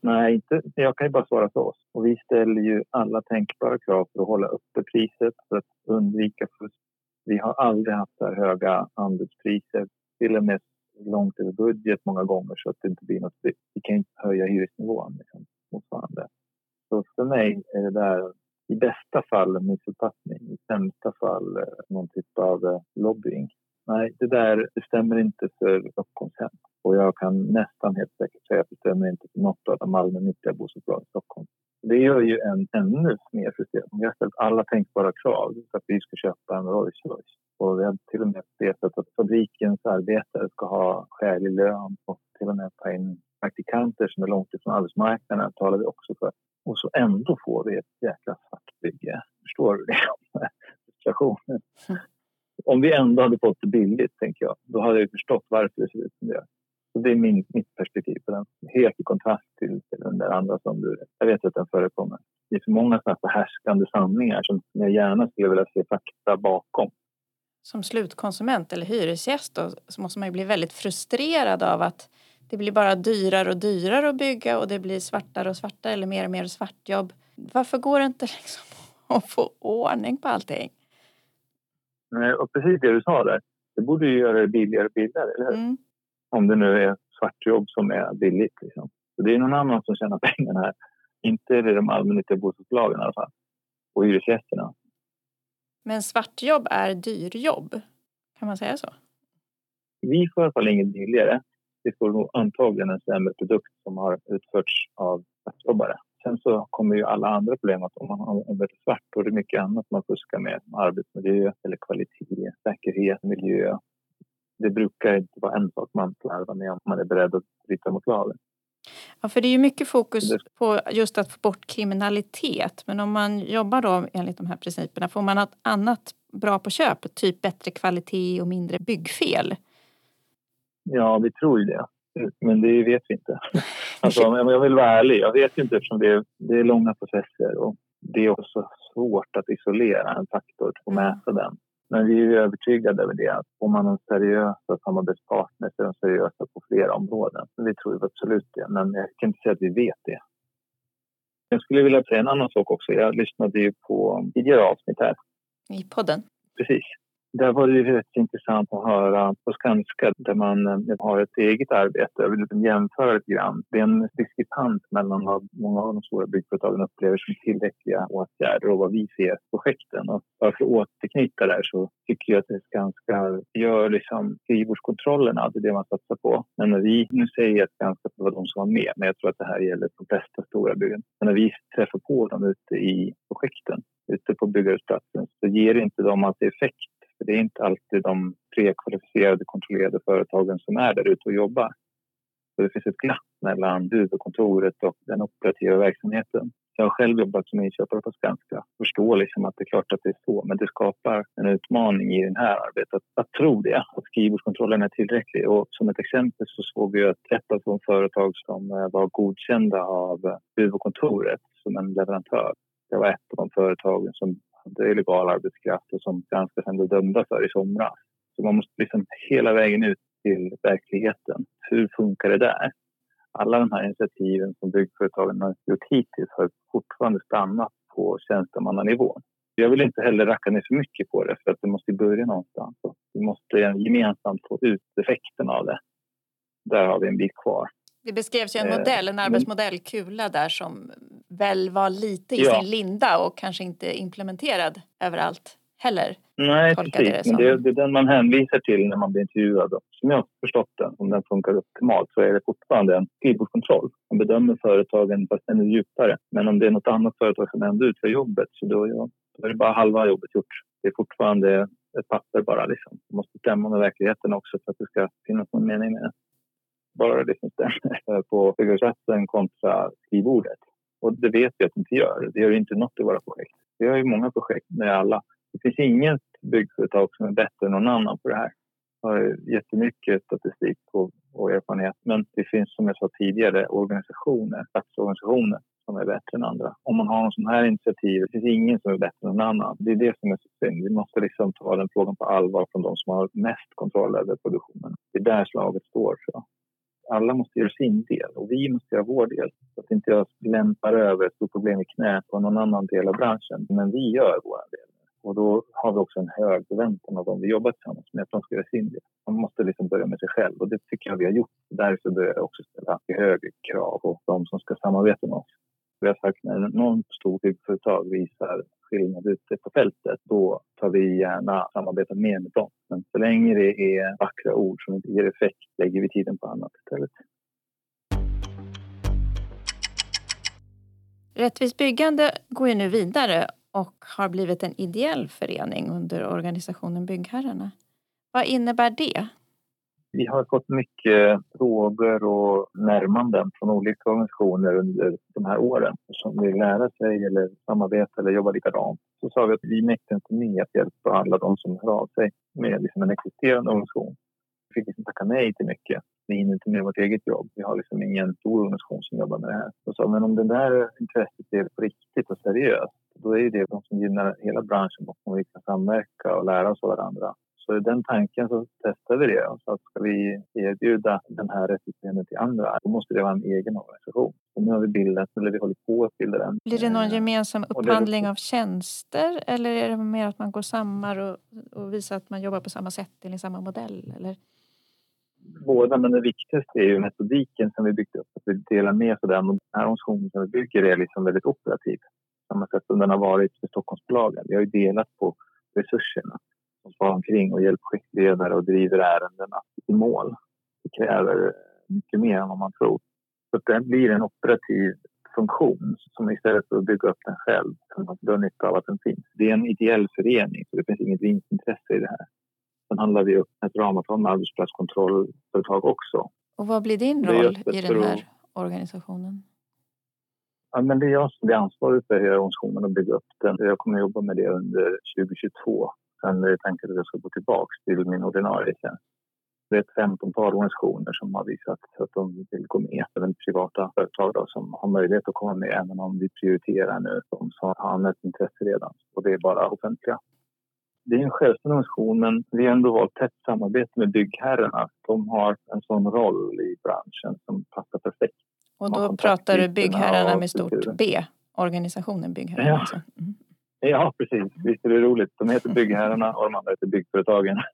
Nej, inte, jag kan ju bara svara för oss. Och vi ställer ju alla tänkbara krav för att hålla uppe priset, för att undvika fusk vi har aldrig haft så här höga anbudspriser, till och med långt över budget många gånger så att det inte blir något. Vi kan inte höja hyresnivån liksom, motsvarande. Så för mig är det där i bästa fall en missuppfattning, i sämsta fall eh, någon typ av eh, lobbying. Nej, det där det stämmer inte för Stockholmshem. Och jag kan nästan helt säkert säga att det stämmer inte för något av de allmännyttiga bostadsbolagen i Stockholm. Det gör ju en ännu mer frustrerad. Vi har ställt alla tänkbara krav för att vi ska köpa en Rolls Royce. Och vi har till och med vetat att fabrikens arbetare ska ha skälig lön och till och med ta in praktikanter som är långt ifrån arbetsmarknaden talar vi också för. Och så ändå får vi ett jäkla svart bygge. Förstår du det? Situationen. Om vi ändå hade fått det billigt, tänker jag, då hade jag förstått varför det ser ut som det gör. Det är min, mitt perspektiv på den. Helt i kontrast till, den där andra som du... Jag vet att den förekommer. Det är så många sådana förhärskande sanningar som jag gärna skulle vilja se fakta bakom. Som slutkonsument eller hyresgäst då, så måste man ju bli väldigt frustrerad av att det blir bara dyrare och dyrare att bygga och det blir svartare och svartare eller mer och mer svartjobb. Varför går det inte liksom att få ordning på allting? Och precis det du sa där. Det borde ju göra det billigare och billigare, eller hur? Mm. Om det nu är svartjobb som är billigt. Liksom. Så det är någon annan som tjänar pengarna här. Inte är det de allmännyttiga bostadsbolagen i alla fall. Och hyresgästerna. Men svartjobb är dyrjobb? Kan man säga så? Vi får i alla fall inget billigare. Vi får nog antagligen en sämre produkt som har utförts av svartjobbare. Sen så kommer ju alla andra problem att om man arbetar svart då är det mycket annat man fuskar med. Arbetsmiljö eller kvalitet, säkerhet, miljö. Det brukar inte vara en sak man slarvar med om man är beredd att bryta mot lagen. Ja, för det är ju mycket fokus på just att få bort kriminalitet. Men om man jobbar då enligt de här principerna, får man något annat bra på köpet? Typ bättre kvalitet och mindre byggfel? Ja, vi tror ju det. Men det vet vi inte. Alltså, jag vill vara ärlig. Jag vet inte eftersom det är, det är långa processer och det är också svårt att isolera en faktor och mäta den. Men vi är övertygade över det att om man har seriösa samarbetspartner så är de seriösa på flera områden. Vi tror absolut det, men jag kan inte säga att vi vet det. Jag skulle vilja säga en annan sak också. Jag lyssnade ju på tidigare avsnitt här. I podden? Precis. Där var det rätt intressant att höra på Skanska där man eh, har ett eget arbete. Jag vill liksom jämföra lite grann. Det är en diskrepans mellan vad många av de stora byggföretagen upplever som tillräckliga åtgärder och vad vi ser projekten. Och bara för att återknyta där så tycker jag att Skanska gör liksom skrivbordskontrollerna, det är det man satsar på. Men när vi, nu säger jag att Skanska var de som var med, men jag tror att det här gäller de flesta stora byggen. Men när vi träffar på dem ute i projekten, ute på byggarbetsplatsen, så ger inte de alltid effekt för det är inte alltid de prekvalificerade kontrollerade företagen som är där ute och jobbar. Så det finns ett glapp mellan huvudkontoret och den operativa verksamheten. Jag har själv jobbat som inköpare på Skanska och förstår liksom att det är klart att det är så men det skapar en utmaning i det här arbetet att, att tro det, att skrivbordskontrollen är tillräcklig. Och som ett exempel så såg vi att ett av de företag som eh, var godkända av eh, huvudkontoret som en leverantör, det var ett av de företagen som det är illegal arbetskraft och som ganska sen blev dömda för i somras. Så man måste liksom hela vägen ut till verkligheten. Hur funkar det där? Alla de här initiativen som byggföretagen har gjort hittills har fortfarande stannat på tjänstemannanivå. Jag vill inte heller racka ner för mycket på det för att det måste börja någonstans. Vi måste gemensamt få ut effekten av det. Där har vi en bit kvar. Det beskrevs ju en eh, modell, en arbetsmodell, Kula där som väl var lite i ja. sin linda och kanske inte implementerad överallt heller. Nej, precis. Det, det, det, är den man hänvisar till när man blir intervjuad. Som jag har förstått den, om den funkar optimalt, så är det fortfarande en skrivbordskontroll. Man bedömer företagen fast ännu djupare. Men om det är något annat företag som ändå utför jobbet så då, ja, då är det bara halva jobbet gjort. Det är fortfarande ett papper bara. Liksom. Det måste stämma med verkligheten också för att det ska finnas någon mening med det bara det som stämmer eh, på byggarbetsplatsen kontra skrivbordet. Och det vet vi att det inte gör. Det gör inte något i våra projekt. Vi har ju många projekt med alla. Det finns inget byggföretag som är bättre än någon annan på det här. Vi har jättemycket statistik och, och erfarenhet. Men det finns som jag sa tidigare organisationer, platsorganisationer som är bättre än andra. Om man har någon sån här initiativ, det finns ingen som är bättre än någon annan. Det är det som är så synd. Vi måste liksom ta den frågan på allvar från de som har mest kontroll över produktionen. Det är där slaget står. Så alla måste göra sin del och vi måste göra vår del. Så att inte jag lämpar över ett stort problem i knät på någon annan del av branschen. Men vi gör vår del. Och då har vi också en hög förväntan av dem vi jobbar tillsammans med att de ska göra sin del. Man måste liksom börja med sig själv och det tycker jag vi har gjort. Därför börjar jag också ställa högre krav på de som ska samarbeta med oss. Vi har sagt när någon stor byggföretag visar skillnad ute på fältet, då tar vi gärna samarbeta mer med dem. Men så länge det är vackra ord som inte ger effekt lägger vi tiden på annat istället. Rättvist byggande går ju nu vidare och har blivit en ideell förening under organisationen Byggherrarna. Vad innebär det? Vi har fått mycket frågor och närmanden från olika organisationer under de här åren som vill lära sig eller samarbeta eller jobba likadant. Så sa vi att vi mäktar inte med att hjälpa alla de som hör av sig med liksom en existerande organisation. Vi fick liksom tacka nej till mycket. Vi hinner inte med vårt eget jobb. Vi har liksom ingen stor organisation som jobbar med det här. Så sa men om det där intresset är på riktigt och seriöst, då är det de som gynnar hela branschen och vi kan liksom samverka och lära oss av varandra så i den tanken så testade vi det. Så att ska vi erbjuda den här rättigheten till andra, då måste det vara en egen organisation. Och nu har vi bildat, eller vi håller på att bilda den. Blir det någon eh, gemensam upphandling av tjänster eller är det mer att man går samman och, och visar att man jobbar på samma sätt eller samma modell? Eller? Båda, men det viktigaste är ju metodiken som vi byggt upp. Att vi delar med oss av den. Den här organisationen som vi bygger är liksom väldigt operativ. Samma sätt som den har varit för Stockholmsbolagen. Vi har ju delat på resurserna som far omkring och hjälper skickledare och driver ärendena. i mål. Det kräver mycket mer än vad man tror. Så det blir en operativ funktion som istället för att bygga upp den själv kan man dra nytta av att den finns. Det är en ideell förening så det finns inget vinstintresse i det här. Sen handlar vi upp ett ramavtal med arbetsplatskontrollföretag också. Och vad blir din roll i den här organisationen? Ja, men det är jag som blir ansvarig för hela organisationen och bygga upp den. Jag kommer att jobba med det under 2022. Sen är tänkt att jag ska gå tillbaka till min ordinarie tjänst. Det är ett femtontal organisationer som har visat att de vill gå med. Även privata företag då, som har möjlighet att komma med även om vi prioriterar nu de som har anmält intresse redan. Och det är bara offentliga. Det är en självständig organisation men vi har ändå valt tätt samarbete med byggherrarna. De har en sån roll i branschen som passar perfekt. Och då pratar du byggherrarna med stort B, organisationen byggherrarna ja. alltså? Mm. Ja, precis. Visst är det roligt. De heter byggherrarna och de andra heter byggföretagen.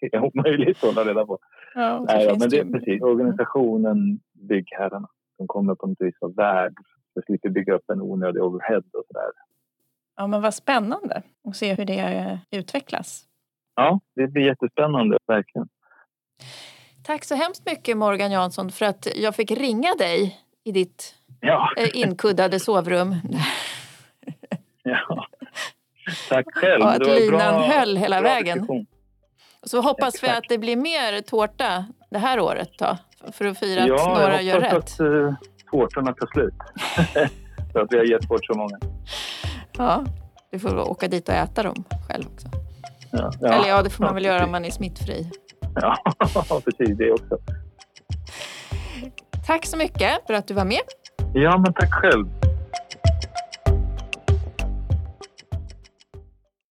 Det är omöjligt att hålla reda på. Ja, Nej, ja, men det är precis organisationen byggherrarna. De kommer på något vis vara värd. att slippa bygga upp en onödig overhead och sådär. Ja, men vad spännande att se hur det eh, utvecklas. Ja, det blir jättespännande, verkligen. Tack så hemskt mycket Morgan Jansson för att jag fick ringa dig i ditt ja. Eh, inkuddade sovrum. ja. Tack själv. Och att linan höll hela vägen. Diskussion. Så hoppas Exakt. vi att det blir mer tårta det här året då, för att fira ja, att några gör rätt. Ja, jag hoppas att uh, tårtorna tar slut. för att vi har gett bort så många. Ja, du får åka dit och äta dem själv också. Ja, ja. Eller ja, det får man väl göra om man är smittfri. Ja, precis. Det också. Tack så mycket för att du var med. Ja, men tack själv.